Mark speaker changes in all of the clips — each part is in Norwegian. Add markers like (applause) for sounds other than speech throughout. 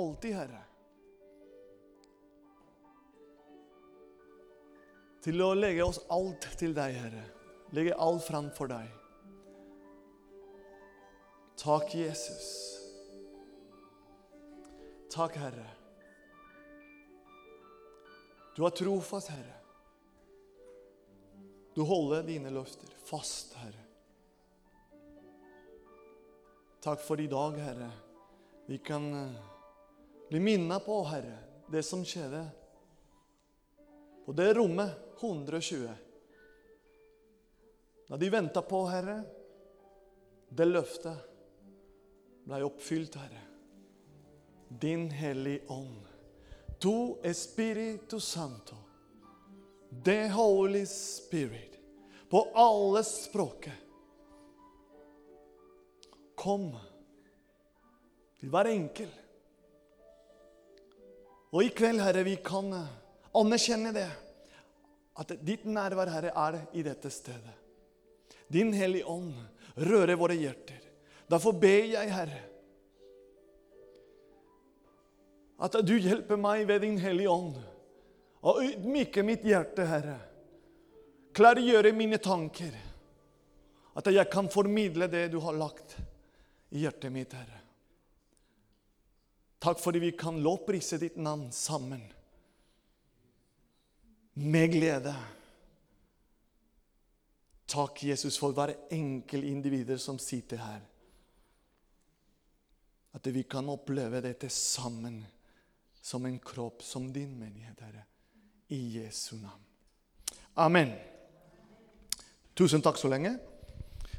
Speaker 1: alltid, Herre. Til å legge oss alt til deg, Herre. Legge alt fram for deg. Takk, Jesus. Takk, Herre. Du er trofast, Herre. Du holder dine løfter fast, Herre. Takk for i dag, Herre. Vi kan eh, bli minnet på, Herre, det som skjedde på det rommet 120. Da de venta på, Herre, det løftet ble oppfylt, Herre. Din Hellige Ånd. Tu Espiritu Santo. The Holy Spirit. På alle språket. Kom til hver enkel. Og i kveld, Herre, vi kan anerkjenne det. At ditt nærvær, Herre, er i dette stedet. Din Hellige Ånd rører våre hjerter. Derfor ber jeg, Herre, at du hjelper meg ved din Hellige Ånd. Og ydmyke mitt hjerte, Herre. Klargjøre mine tanker. At jeg kan formidle det du har lagt i hjertet mitt, Herre. Takk fordi vi kan lovprise ditt navn sammen. Med glede. Takk, Jesus, for hver enkel individer som sitter her. At vi kan oppleve dette sammen som en kropp, som din menighet, Herre. I Jesu navn. Amen. Tusen takk så lenge.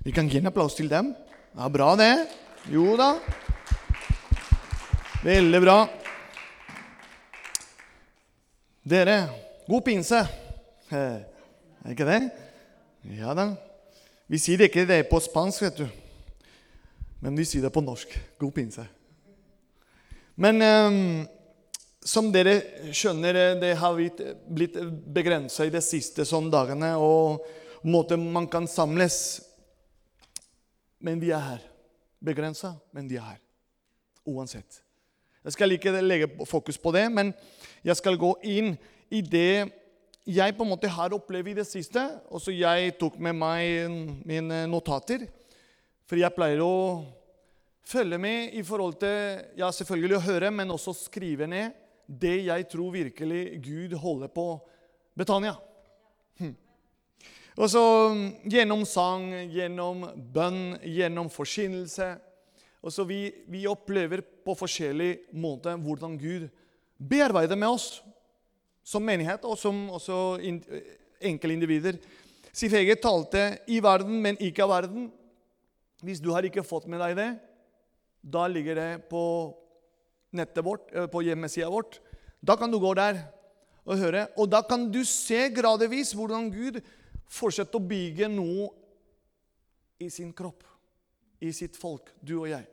Speaker 1: Vi kan gi en applaus til dem. Ja, bra, det. Jo da. Veldig bra. Dere, god pinse. Er ikke det? Ja da. Vi sier det ikke det på spansk, vet du. Men vi sier det på norsk. God pinse. Men um, som dere skjønner, det har blitt begrensa i de siste sånne dagene. Og måten man kan samles. Men vi er her. Begrensa, men vi er her. Uansett. Jeg skal ikke legge fokus på det, men jeg skal gå inn i det jeg på en måte har opplevd i det siste. Og så jeg tok med meg mine notater. For jeg pleier å følge med i forhold til ja, selvfølgelig å høre, men også skrive ned det jeg tror virkelig Gud holder på Betania. Hm. Og så gjennom sang, gjennom bønn, gjennom forkynnelse og så vi, vi opplever på forskjellig måte hvordan Gud bearbeider med oss som menighet og som også enkeltindivider. Sifege talte i verden, men ikke av verden. Hvis du har ikke fått med deg det, da ligger det på nettet vårt, eh, på hjemmesida vårt. Da kan du gå der og høre. Og da kan du se gradvis hvordan Gud fortsetter å bygge noe i sin kropp i sitt folk, du og jeg.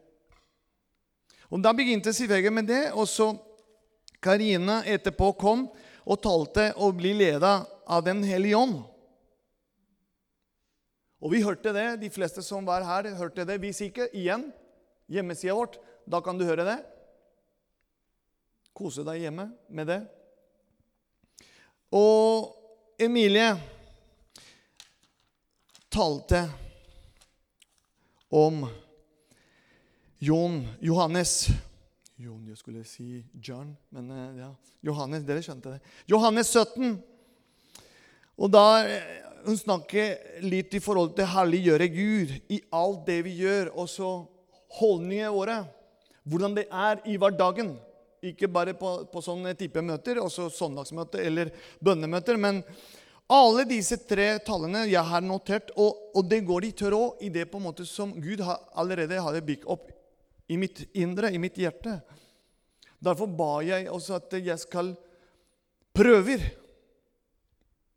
Speaker 1: Og Da begynte Sivege med det, og så Karina etterpå kom og talte og ble leda av Den hellige ånd. Og vi hørte det, de fleste som var her, hørte det. Hvis ikke, igjen, hjemmesida vårt, da kan du høre det. Kose deg hjemme med det. Og Emilie talte om Jon, Johannes Jon, jeg skulle si John, men eh, ja. Johannes, dere skjønte det. Johannes 17. Og da eh, Hun snakker litt i forhold til herliggjøre Gud i alt det vi gjør. Og så holdningene våre. Hvordan det er i hverdagen. Ikke bare på, på sånne type møter, også søndagsmøter eller bønnemøter. men alle disse tre tallene jeg har notert, og, og det går i tråd i det på en måte som Gud har, allerede hadde bygd opp i mitt indre, i mitt hjerte. Derfor ba jeg også at jeg skal prøve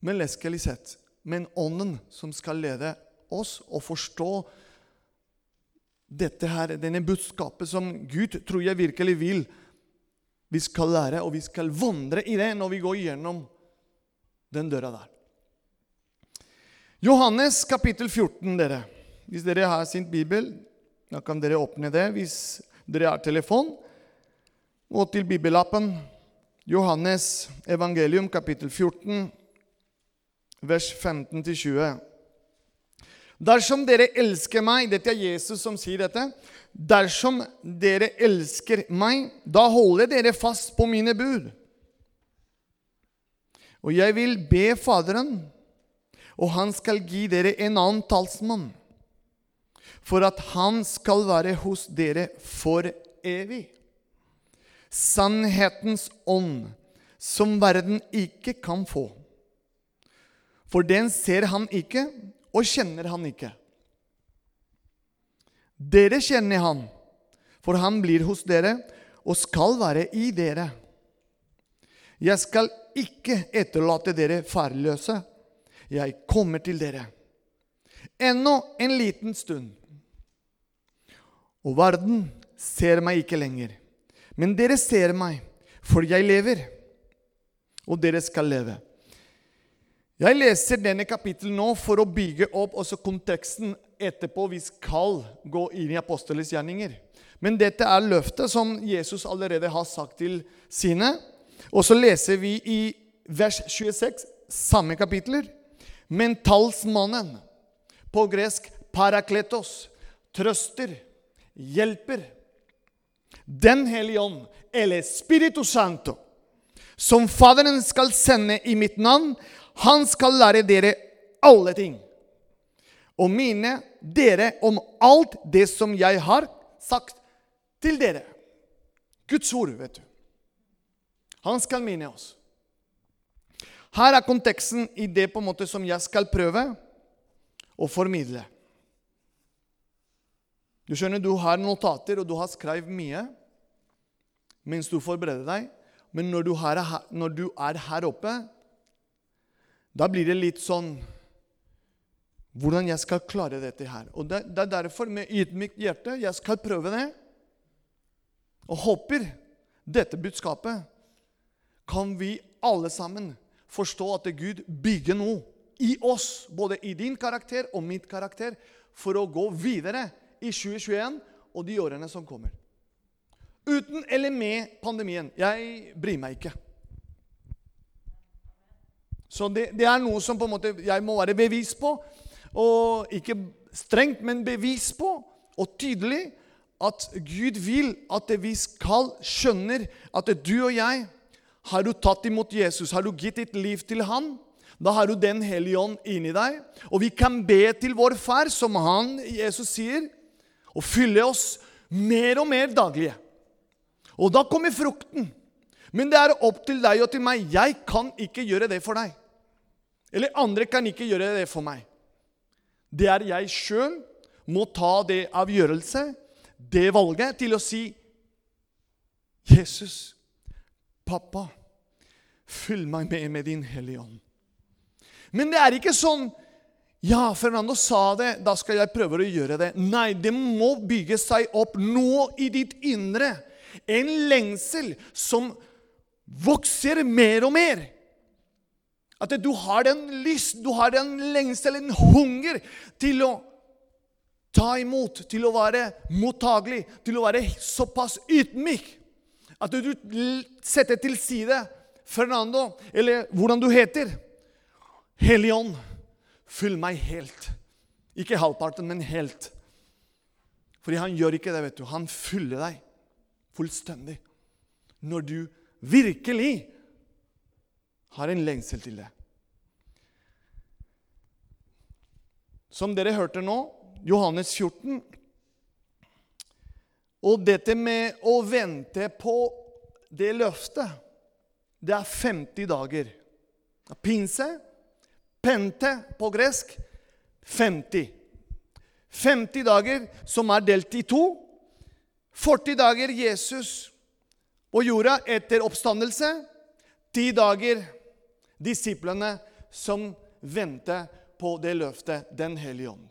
Speaker 1: med leskelig sett, men ånden som skal lede oss og forstå dette her, denne budskapet som Gud tror jeg virkelig vil vi skal lære, og vi skal vandre i det når vi går gjennom den døra der. Johannes kapittel 14, dere. Hvis dere har sin bibel, da kan dere åpne det hvis dere har telefon. Og til bibelappen. Johannes evangelium kapittel 14, vers 15-20. Dersom dere elsker meg Dette er Jesus som sier dette. Dersom dere elsker meg, da holder dere fast på mine bud. Og jeg vil be Faderen, og han skal gi dere en annen talsmann, for at han skal være hos dere for evig. Sannhetens ånd, som verden ikke kan få. For den ser han ikke, og kjenner han ikke. Dere kjenner han, for han blir hos dere og skal være i dere. Jeg skal ikke etterlate dere farløse. Jeg kommer til dere. Ennå en liten stund. Og verden ser meg ikke lenger. Men dere ser meg, for jeg lever, og dere skal leve. Jeg leser denne kapittelet nå for å bygge opp også konteksten etterpå. Vi skal gå inn i apostelens gjerninger. Men dette er løftet som Jesus allerede har sagt til sine. Og så leser vi i vers 26, samme kapitler. Men talsmannen, på gresk parakletos, trøster, hjelper. Den hellige ånd, eller Spiritu Santo, som Faderen skal sende i mitt navn, han skal lære dere alle ting. Og mine dere om alt det som jeg har sagt til dere. Guds ord, vet du. Han skal minne oss. Her er konteksten i det på en måte som jeg skal prøve å formidle. Du skjønner, du har notater, og du har skrevet mye mens du forbereder deg. Men når du, er, når du er her oppe, da blir det litt sånn Hvordan jeg skal klare dette her. Og Det, det er derfor, med ydmykt hjerte, jeg skal prøve det. Og håper dette budskapet kan vi alle sammen forstå at Gud bygger noe i oss, både i din karakter og mitt karakter, for å gå videre i 2021 og de årene som kommer. Uten eller med pandemien. Jeg bryr meg ikke. Så det, det, er noe som på en måte jeg må være bevis på. Og ikke strengt, men bevis på, og tydelig, at Gud vil at vi skal skjønne at du og jeg Har du tatt imot Jesus, har du gitt ditt liv til han, da har du Den hellige ånd inni deg. Og vi kan be til vår Far, som han, Jesus sier, og fylle oss mer og mer daglige. Og da kommer frukten. Men det er opp til deg og til meg. Jeg kan ikke gjøre det for deg. Eller andre kan ikke gjøre det for meg. Det er jeg sjøl må ta det avgjørelse, det valget, til å si Jesus, pappa, fyll meg med med din Hellige Ånd. Men det er ikke sånn ja, Fernando sa det, da skal jeg prøve å gjøre det. Nei, det må bygge seg opp nå i ditt indre. En lengsel som vokser mer og mer. At du har den lyst, du har den lengsel, en hunger til å ta imot, til å være mottagelig, til å være såpass ydmyk at du setter til side Fernando, eller hvordan du heter. Hellig ånd, fyll meg helt. Ikke halvparten, men helt. Fordi han gjør ikke det, vet du. Han fyller deg fullstendig. Når du virkelig har en lengsel til det. Som dere hørte nå, Johannes 14. Og dette med å vente på det løftet, det er 50 dager. Pinse, pente på gresk, 50. 50 dager som er delt i to. 40 dager Jesus på jorda etter oppstandelse. 10 dager disiplene som venter på det løftet, Den hellige ånd.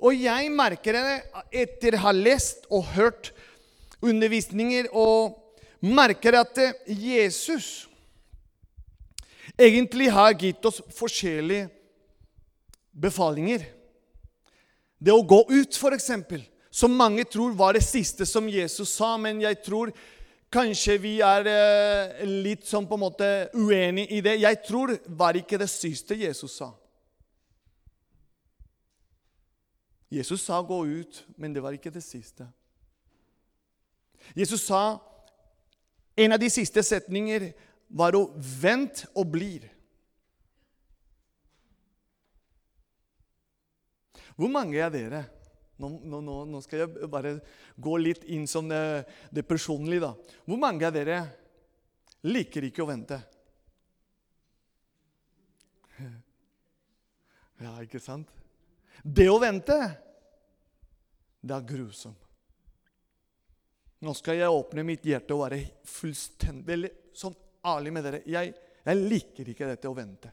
Speaker 1: Og jeg merker det etter å ha lest og hørt undervisninger, og merker at Jesus egentlig har gitt oss forskjellige befalinger. Det å gå ut, f.eks., som mange tror var det siste som Jesus sa, men jeg tror kanskje vi er eh, litt sånn på en måte uenig i det. Jeg tror var ikke det siste Jesus sa. Jesus sa 'gå ut', men det var ikke det siste. Jesus sa en av de siste setninger var å 'vent og blir'. Hvor mange av dere? Nå, nå, nå, skal jeg bare gå litt inn som det, det personlige. da. Hvor mange av dere liker ikke å vente? (laughs) Ja, ikke sant? Det å vente, det er grusomt. Nå skal jeg åpne mitt hjerte og være fullstendig sånn ærlig med dere. Jeg, jeg liker ikke dette å vente.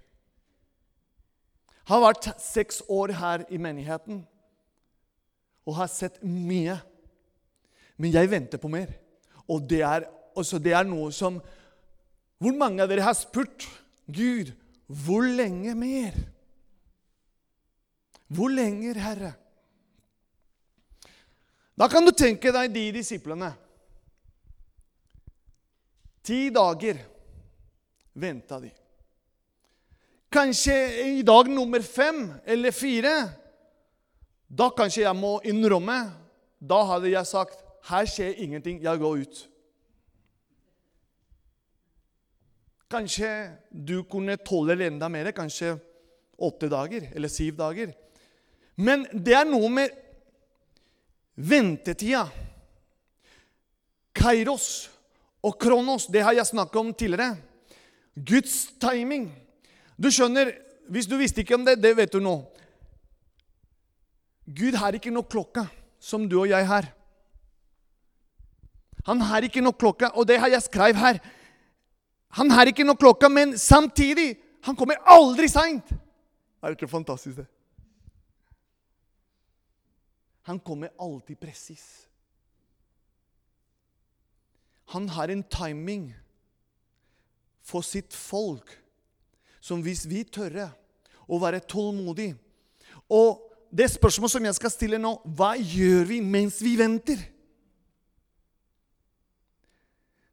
Speaker 1: Jeg har vært seks år her i menigheten og har sett mye. Men jeg venter på mer. Og det er, altså det er noe som Hvor mange av dere har spurt Gud hvor lenge mer? Hvor lenger, Herre? Da kan du tenke deg de disiplene. Ti dager venta de. Kanskje i dag nummer fem eller fire. Da kanskje jeg må innrømme. Da hadde jeg sagt her skjer ingenting, jeg går ut. Kanskje du kunne tåle enda mer, kanskje åtte dager eller syv dager. Men det er noe med ventetida. Kairos og kronos, det har jeg snakket om tidligere. Guds timing. Du skjønner, Hvis du visste ikke om det, det vet du nå. Gud har ikke noe klokke som du og jeg har. Han har ikke noe klokke, og det har jeg skrevet her. Han har ikke noe klokke, men samtidig han kommer aldri seint. Er det ikke fantastisk, det? Han kommer alltid presis. Han har en timing for sitt folk som hvis vi tørre å være tålmodige Og det spørsmålet som jeg skal stille nå, hva gjør vi mens vi venter?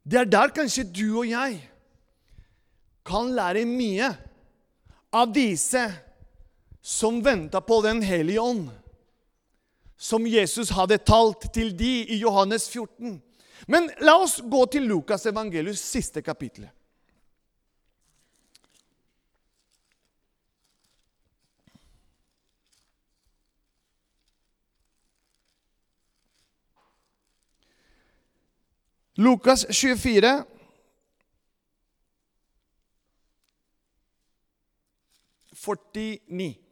Speaker 1: Det er der kanskje du og jeg kan lære mye av disse som venta på Den hellige ånd, som Jesus hadde talt til de i Johannes 14. Men la oss gå til Lukas evangelius siste kapittel. Lukas 24. Førtini.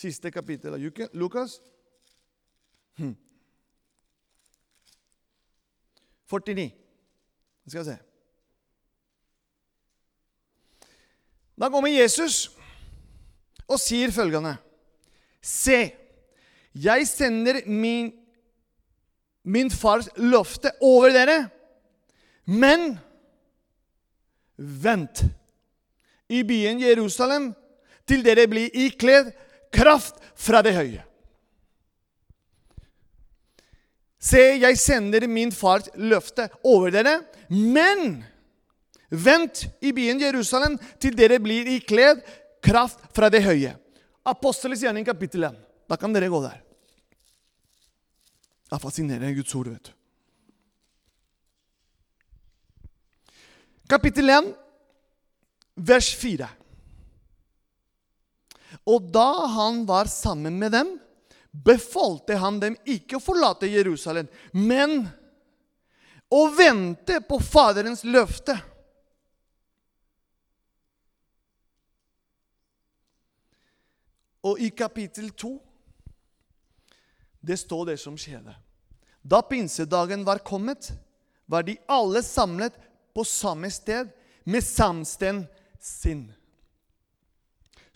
Speaker 1: Siste kapittel av Lukas. 49. Vi Skal se. Da kommer Jesus og sier følgende Se, jeg sender min min fars løfte over dere. Men vent i byen Jerusalem til dere blir ikledd kraft fra det høye. Se, jeg sender min fars løfte over dere, men vent i byen Jerusalem til dere blir ikledd kraft fra det høye. Apostelens gjerning kapittel 1. Da kan dere gå der. Det er fascinerende Guds ord, vet du. Kapittel 1, vers 4. Og da han var sammen med dem, befalte han dem ikke å forlate Jerusalem, men å vente på Faderens løfte. Og i kapittel 2 det står det som skjedde. Da pinsedagen var kommet, var de alle samlet på samme sted med samstemt sinn.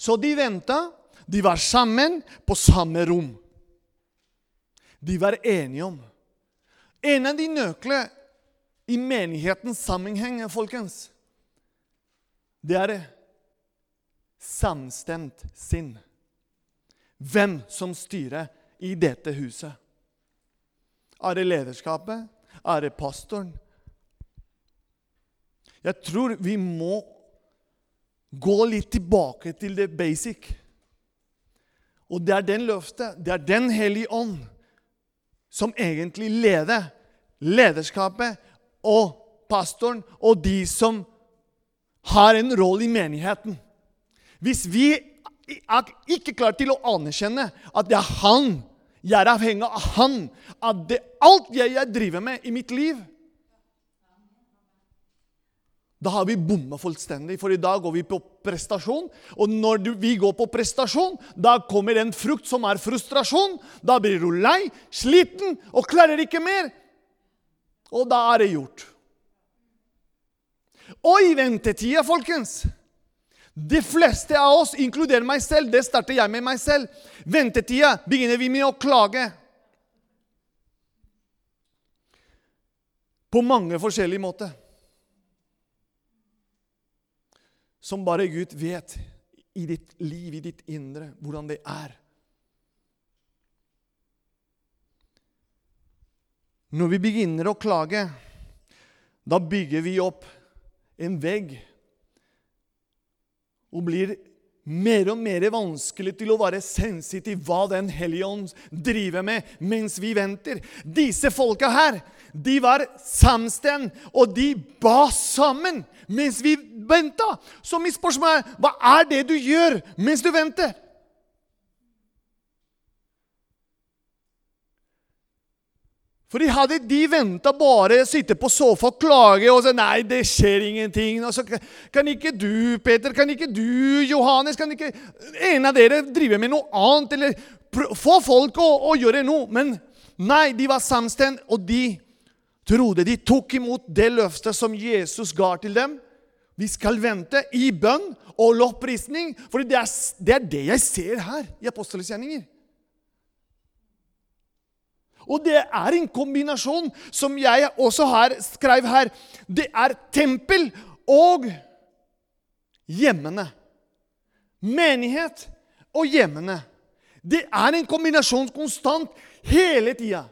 Speaker 1: Så de venta. De var sammen på samme rom. De var enige om En av de nøklene i menighetens sammenheng, folkens, det er samstemt sinn. hvem som styrer i dette huset. Er det lederskapet? Er det pastoren? Jeg tror vi må gå litt tilbake til det basic. Og det er den løftet, det er Den hellige ånd, som egentlig leder lederskapet og pastoren og de som har en rolle i menigheten. Hvis vi er ikke klarer til å anerkjenne at det er han, jeg er avhengig av han, at det, alt jeg, jeg driver med i mitt liv da har vi bomma fullstendig, for i dag går vi på prestasjon. Og når du, vi går på prestasjon, da kommer en frukt som er frustrasjon. Da blir du lei, sliten og klarer ikke mer. Og da er det gjort. Og i ventetida, folkens De fleste av oss, inkluderer meg selv, det starter jeg med meg selv. Ventetida begynner vi med å klage. På mange forskjellige måter. Som bare Gud vet i ditt liv, i ditt indre, hvordan det er. Når vi begynner å klage, da bygger vi opp en vegg og blir mer og mer vanskelig til å være sensitiv hva Den hellige ånd driver med mens vi venter. Disse folka her, de var samstemt, og de ba sammen mens vi venta. Så mitt spørsmål er hva er det du gjør mens du venter? Fordi Hadde de venta bare sitte på sofa og klage og si nei, det skjer ingenting altså, Kan ikke du, Peter, kan ikke du, Johannes, kan ikke en av dere drive med noe annet? Eller få folk å, å gjøre noe? Men nei, de var samstemt, og de trodde de tok imot det løftet som Jesus ga til dem. Vi skal vente i bønn og lovprisning, for det, det, er det jeg ser her i Apostelens gjerninger. Og det er en kombinasjon som jeg også har skrev her. Det er tempel og hjemmene. Menighet og hjemmene. Det er en kombinasjon konstant hele tida.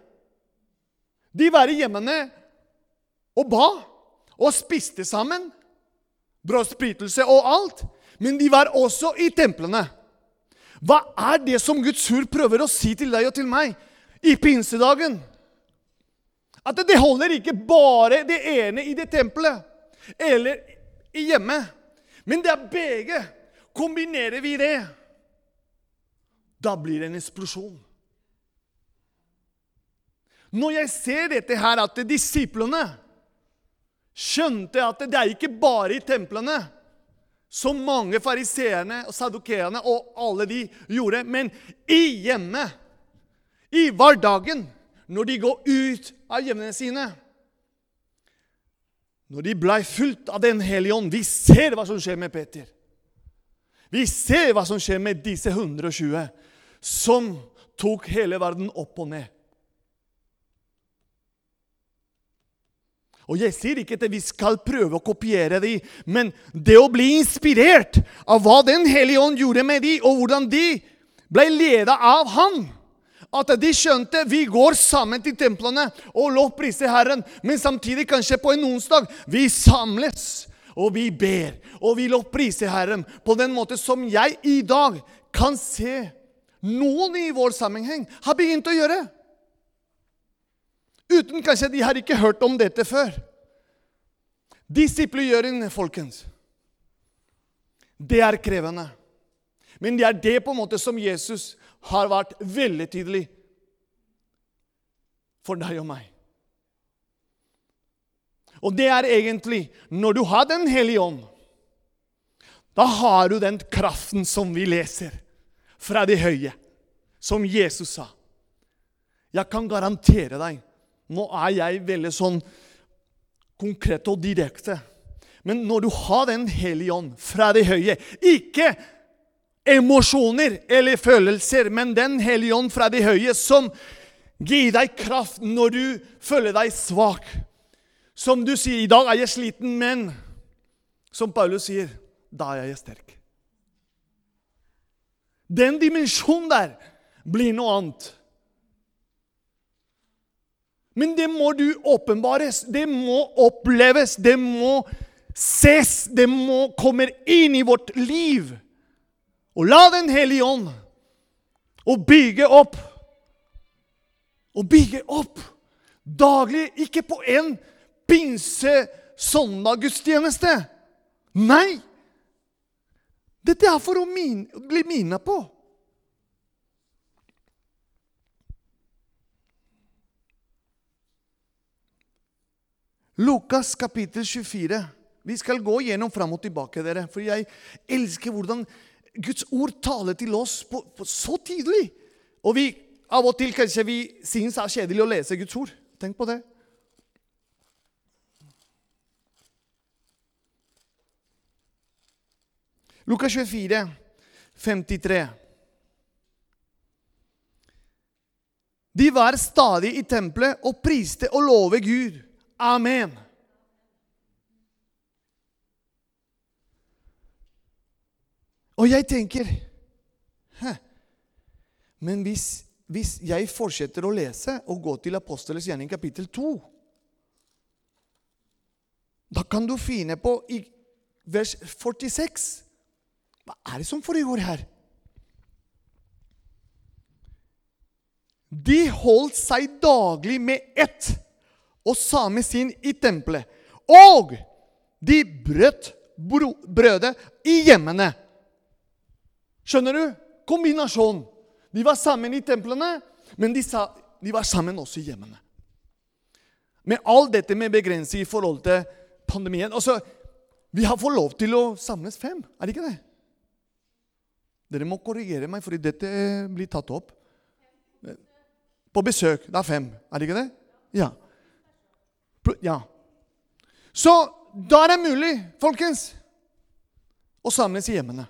Speaker 1: De var i hjemmene og ba og spiste sammen. Brødsprytelse og alt. Men de var også i templene. Hva er det som Guds ord prøver å si til deg og til meg? i pinsedagen. At det holder ikke bare det ene i det tempelet eller i hjemmet, men det er begge. Kombinerer vi det, da blir det en eksplosjon. Når jeg ser dette her, at disiplene skjønte at det er ikke bare i templene, som mange fariseerne og sadukeerne og alle de gjorde, men i hjemmet i hverdagen, når de går ut av hjemmene sine. Når de blei fulgt av Den hellige ånd Vi ser hva som skjer med Peter. Vi ser hva som skjer med disse 120 som tok hele verden opp og ned. Og Jeg sier ikke at vi skal prøve å kopiere dem, men det å bli inspirert av hva Den hellige ånd gjorde med dem, og hvordan de ble ledet av Han at de skjønte vi går sammen til templene og lovpriser Herren. Men samtidig, kanskje på en onsdag, vi samles og vi ber og vi lovpriser Herren på den måten som jeg i dag kan se noen i vår sammenheng har begynt å gjøre. Uten kanskje de har ikke hørt om dette før. Disippelgjøring, folkens, det er krevende. Men det er det på en måte som Jesus har vært veldig tydelig for deg og meg. Og det er egentlig når du har Den hellige ånd, da har du den kraften som vi leser fra det høye, som Jesus sa. Jeg kan garantere deg Nå er jeg veldig sånn konkret og direkte. Men når du har Den hellige ånd fra det høye Ikke emosjoner eller følelser, men Den hellige ånd fra det høye, som gir deg kraft når du føler deg svak. Som du sier, 'I dag er jeg sliten', men som Paulus sier, 'Da er jeg sterk'. Den dimensjonen der blir noe annet. Men det må du åpenbares. Det må oppleves. Det må ses. Det må komme inn i vårt liv. Og la Den hellige ånd og bygge opp. Og bygge opp daglig, ikke på en pinse-søndag-gudstjeneste. Nei! Dette er for å min, bli minnet på. Lukas kapittel 24. Vi skal gå gjennom fram og tilbake, dere. For jeg elsker hvordan Guds ord taler til oss på, på så tidlig. Og vi, av og til kanskje vi synes det er kjedelig å lese Guds ord. Tenk på det. Lukas 24, 53. De var stadig i tempelet og priste og lovet Gud. Amen. Og jeg tenker Hæ? Men hvis, hvis jeg fortsetter å lese og gå til Apostelens gjerning kapittel 2 Da kan du finne på i vers 46 Hva er det som foregår her? De holdt seg daglig med ett og samer sin i tempelet. Og de brøt brødet i hjemmene. Skjønner du? Kombinasjon. De var sammen i templene, men de, sa, de var sammen også i hjemmene. Med all dette med begrensning i forhold til pandemien altså, Vi har fått lov til å samles fem, er det ikke det? Dere må korrigere meg, fordi dette blir tatt opp. På besøk. Det er fem, er det ikke det? Ja. Ja. Så da er det mulig, folkens, å samles i hjemmene.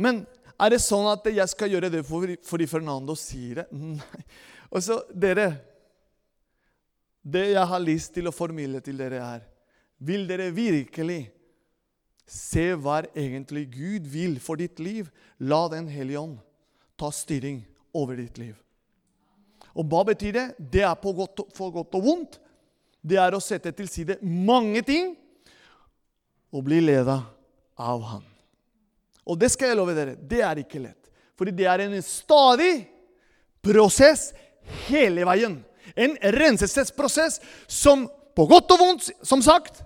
Speaker 1: Men er det sånn at jeg skal gjøre det fordi Fernando sier det? (laughs) Nei. Og så, dere Det jeg har lyst til å formidle til dere, er Vil dere virkelig se hva egentlig Gud vil for ditt liv? La Den hellige ånd ta styring over ditt liv. Og hva betyr det? Det er på godt, for godt og vondt. Det er å sette til side mange ting og bli ledet av Han. Og det skal jeg love dere, det er ikke lett. Fordi det er en stadig prosess hele veien. En renselsesprosess som på godt og vondt, som sagt,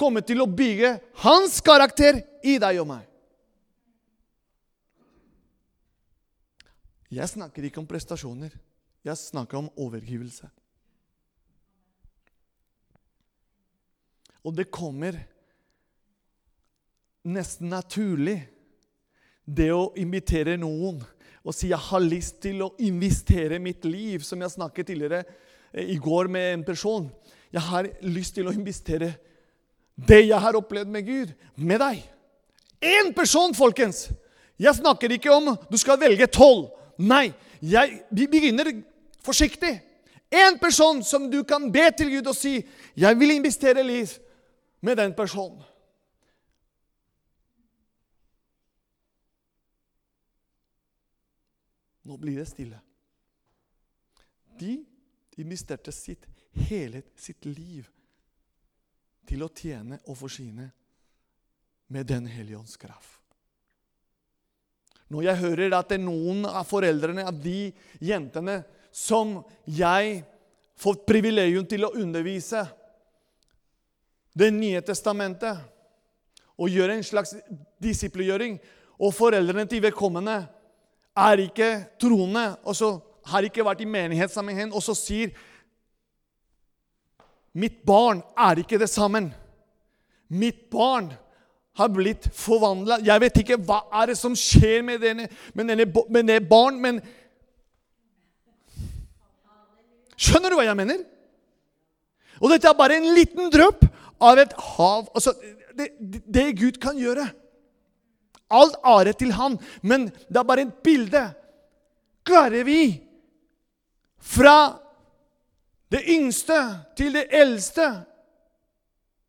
Speaker 1: kommer til å bygge hans karakter i deg og meg. Jeg snakker ikke om prestasjoner. Jeg snakker om overgivelse. Og det kommer nesten naturlig det å invitere noen og si 'jeg har lyst til å investere mitt liv', som jeg snakket tidligere eh, i går med en person. Jeg har lyst til å investere det jeg har opplevd med Gud, med deg. Én person, folkens! Jeg snakker ikke om du skal velge tolv. Nei, jeg, vi begynner forsiktig. Én person som du kan be til Gud og si 'Jeg vil investere liv med den personen'. Nå blir det stille. De investerte sitt, hele sitt liv til å tjene og forsyne med Den hellige ånds kraft. Når jeg hører at noen av foreldrene av de jentene som jeg får privilegium til å undervise Det nye testamentet og gjøre en slags disiplegjøring. og foreldrene til vedkommende er ikke troende, og så har ikke vært i menighetssammenheng, og så sier Mitt barn er ikke det sammen. Mitt barn har blitt forvandla. Jeg vet ikke hva er det som skjer med denne, med denne, med denne barn, men Skjønner du hva jeg mener? Og dette er bare en liten dråpe av et hav. Altså, det, det Gud kan gjøre. Alt are til han, men det er bare et bilde. Klarer vi fra det yngste til det eldste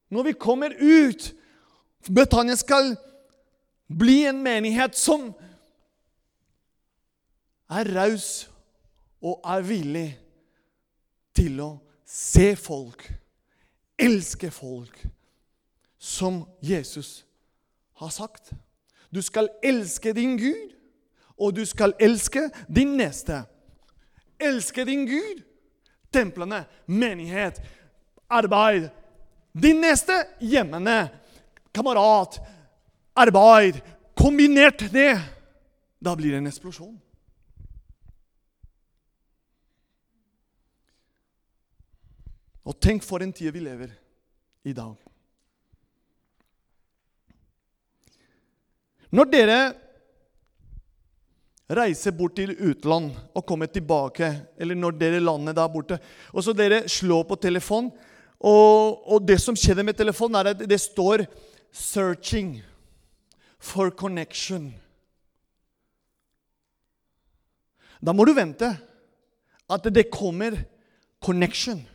Speaker 1: Når vi kommer ut Betania skal Bli en menighet som er raus og er villig til å se folk, elske folk, som Jesus har sagt. Du skal elske din Gud, og du skal elske din neste. Elske din Gud, templene, menighet, arbeid. Din neste hjemmene, kamerat, arbeid. Kombinert det. Da blir det en eksplosjon. Og tenk for en tid vi lever i dag. Når dere reiser bort til utland og kommer tilbake, eller når dere lander der borte, og så dere slår på telefon, og, og det som skjedde med telefonen, er at det står 'searching for connection'. Da må du vente at det kommer connection.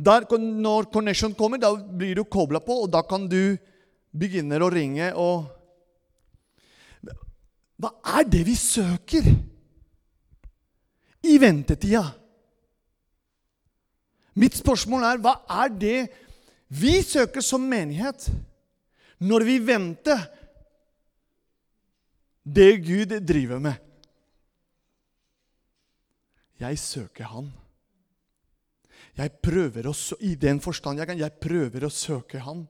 Speaker 1: Der, når connection kommer, da blir du kobla på, og da kan du begynne å ringe og Hva er det vi søker i ventetida? Mitt spørsmål er hva er det vi søker som menighet når vi venter det Gud driver med? Jeg søker Han. Jeg prøver å, I den forstand jeg kan, jeg prøver å søke Han.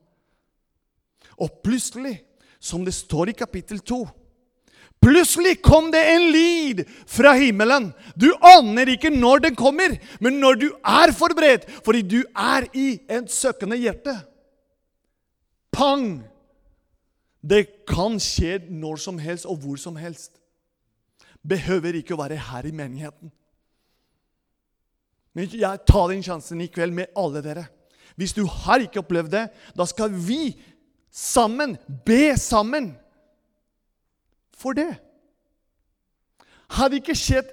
Speaker 1: Og plutselig, som det står i kapittel 2 Plutselig kom det en lyd fra himmelen. Du aner ikke når den kommer, men når du er forberedt, fordi du er i et søkende hjerte Pang! Det kan skje når som helst og hvor som helst. Behøver ikke å være her i menigheten. Men jeg tar den sjansen i kveld med alle dere. Hvis du har ikke opplevd det, da skal vi sammen be sammen for det. Har det ikke skjedd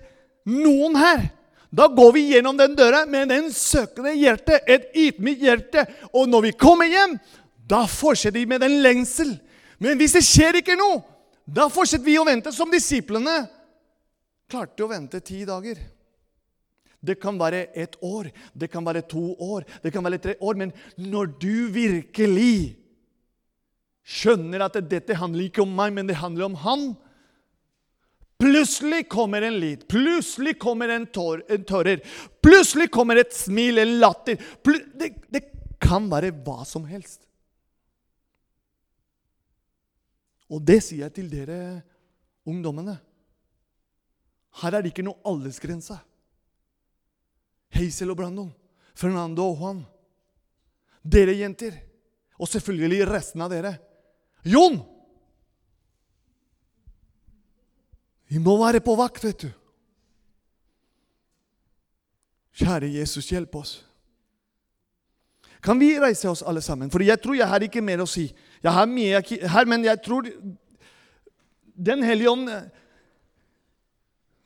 Speaker 1: noen her, da går vi gjennom den døra med en søkende hjerte, et ydmykt hjerte. Og når vi kommer hjem, da fortsetter vi med den lengsel. Men hvis det skjer ikke noe, da fortsetter vi å vente som disiplene klarte å vente ti dager. Det kan være et år, det kan være to år, det kan være tre år. Men når du virkelig skjønner at dette handler ikke om meg, men det handler om han Plutselig kommer en lyd, plutselig kommer en, tår, en tårer, plutselig kommer et smil, en latter det, det kan være hva som helst. Og det sier jeg til dere ungdommene. Her er det ikke noe aldersgrense. Hazel og Brandon, Fernando og Juan. Dere jenter. Og selvfølgelig resten av dere. Jon! Vi må være på vakt, vet du. Kjære Jesus, hjelp oss. Kan vi reise oss alle sammen? For jeg tror jeg har ikke mer å si. Jeg har mye her, men jeg tror Den hellige ånd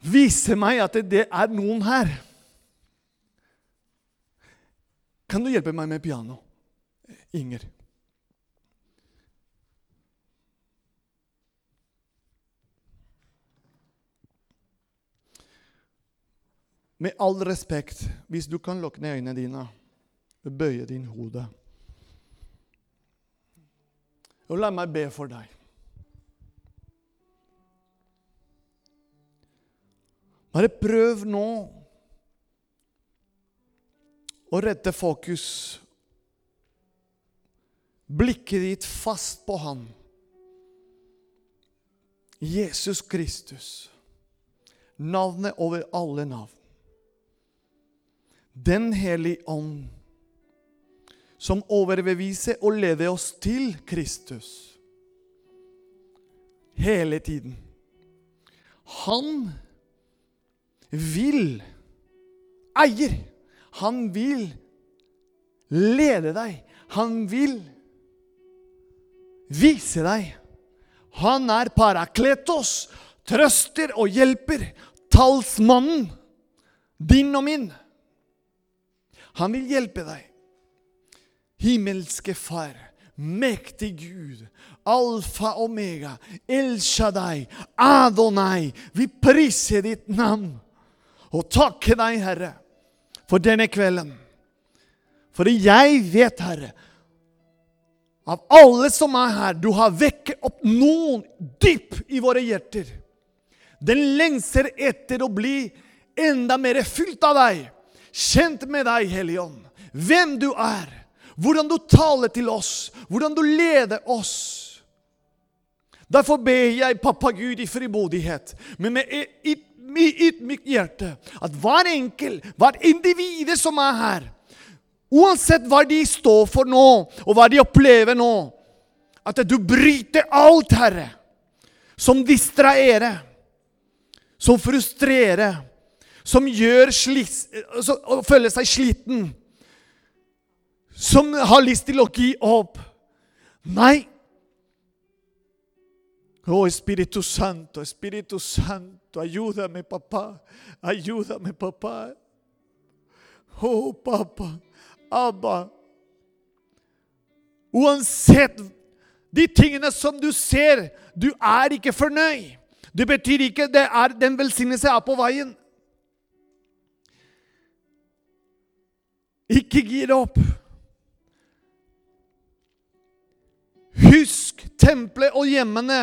Speaker 1: viser meg at det er noen her Kan du hjelpe meg med piano, Inger? Med all respekt, hvis du kan lukke ned øynene dine og bøye din hode Og la meg be for deg. Bare prøv nå og rette fokus, blikket ditt fast på Han. Jesus Kristus, navnet over alle navn. Den hellige ånd, som overbeviser og leder oss til Kristus hele tiden. Han vil, eier han vil lede deg. Han vil vise deg. Han er parakletos, trøster og hjelper. Talsmannen, din og min. Han vil hjelpe deg. Himmelske Far, mektig Gud, alfa omega, El Shaddai, Adonai. Vi priser ditt navn og takker deg, Herre, for denne kvelden. For jeg vet, Herre, av alle som er her, du har vekket opp noen dypt i våre hjerter. Den lengser etter å bli enda mer fylt av deg, kjent med deg, Hellige Ånd. Hvem du er, hvordan du taler til oss, hvordan du leder oss. Derfor ber jeg, pappa Gud, i frimodighet, men med et ydmykt hjerte, at hver enkelt, hver individ som er her, uansett hva de står for nå, og hva de opplever nå, at du bryter alt, Herre, som distraherer, som frustrerer, som gjør slis, å føle seg sliten, som har lyst til å gi opp. Nei. Å, Espíritu Santo, Espíritu Santo, ayúdame, papá. Ayúdame, papá. Å, pappa. Abba. Uansett de tingene som du ser, du er ikke fornøyd. Det betyr ikke det er den velsignelse er på veien. Ikke gi det opp. Husk tempelet og hjemmene.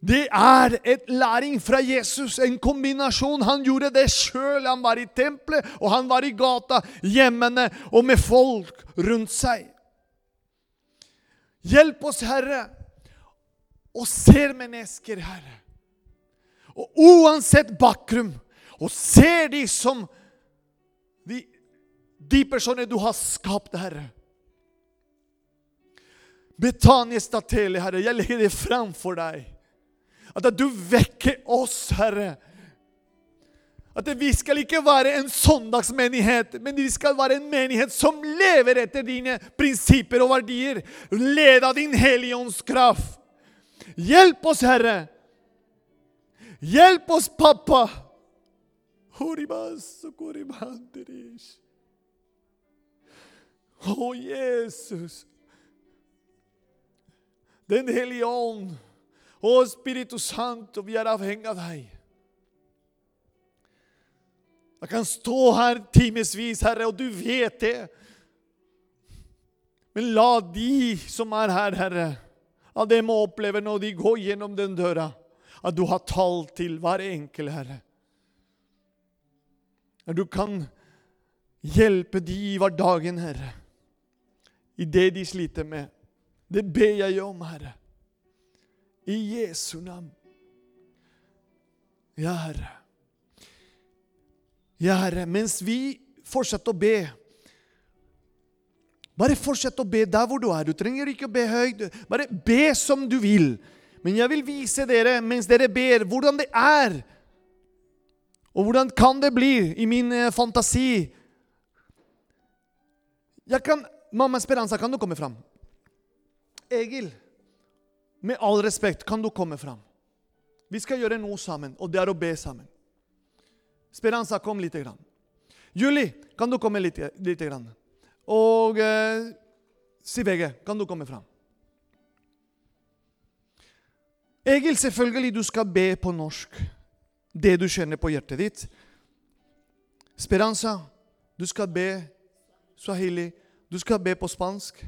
Speaker 1: Det er et læring fra Jesus, en kombinasjon. Han gjorde det sjøl. Han var i tempelet, og han var i gata, hjemmene og med folk rundt seg. Hjelp oss, Herre, og ser mennesker, Herre. Og uansett bakgrunn, og ser de som de, de personer du har skapt, Herre. Betanje Statele, Herre, jeg legger det framfor deg. At du vekker oss, Herre. At vi skal ikke være en søndagsmenighet, men vi skal være en menighet som lever etter dine prinsipper og verdier. Led av din helligåndskraft. Hjelp oss, Herre. Hjelp oss, pappa. Å, Jesus. Den hellige ånd. Å, Spiritu Santo, vi er avhengig av deg. Jeg kan stå her timevis, Herre, og du vet det. Men la de som er her, Herre, at de må oppleve når de går gjennom den døra, at du har tall til hver enkelt, Herre. At du kan hjelpe de i hverdagen, Herre, i det de sliter med. Det ber jeg om, Herre. I Jesu navn. Ja, Herre. Ja, Herre. Mens vi fortsetter å be Bare fortsett å be der hvor du er. Du trenger ikke å be høyt. Bare be som du vil. Men jeg vil vise dere mens dere ber, hvordan det er. Og hvordan kan det bli i min eh, fantasi. Jeg kan, Mamma Speranza, kan du komme fram? Egil, med all respekt, kan du komme fram? Vi skal gjøre noe sammen, og det er å be sammen. Speranza, kom litt. Grann. Julie, kan du komme litt? lite grann? Og eh, Sivege, kan du komme fram? Egil, selvfølgelig du skal be på norsk. Det du kjenner på hjertet ditt. Speranza, du skal be swahili. Du skal be på spansk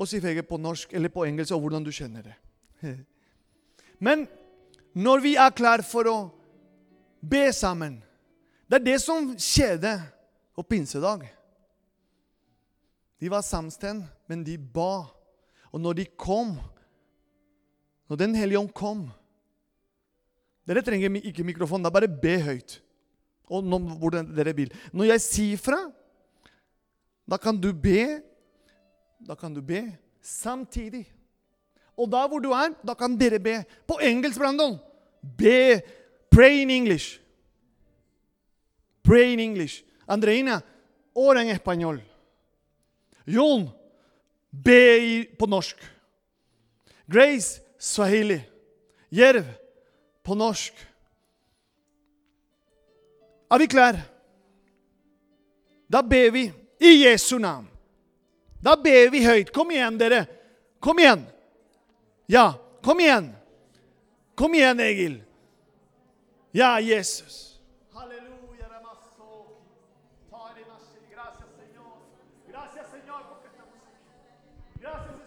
Speaker 1: og si feger på norsk eller på engelsk, og hvordan du kjenner det. (laughs) Men når vi er klare for å be sammen Det er det som skjedde på pinsedag. De var samstemt, men de ba. Og når de kom, når Den hellige ånd kom Dere trenger ikke mikrofon, da bare be høyt. Og når, hvordan dere vil. Når jeg sier fra, da kan du be da kan du be samtidig. Og da hvor du er, da kan dere be på engelsk, Brandon. Be. Pray in English. Pray in English. Andreina, ora en español. Jon, be på norsk. Grace, swahili. Jerv, på norsk. Er vi klare? Da ber vi i Jesu navn. Da ber vi høyt. Kom igjen, dere. Kom igjen. Ja, kom igjen. Kom igjen, Egil. Ja, Jesus.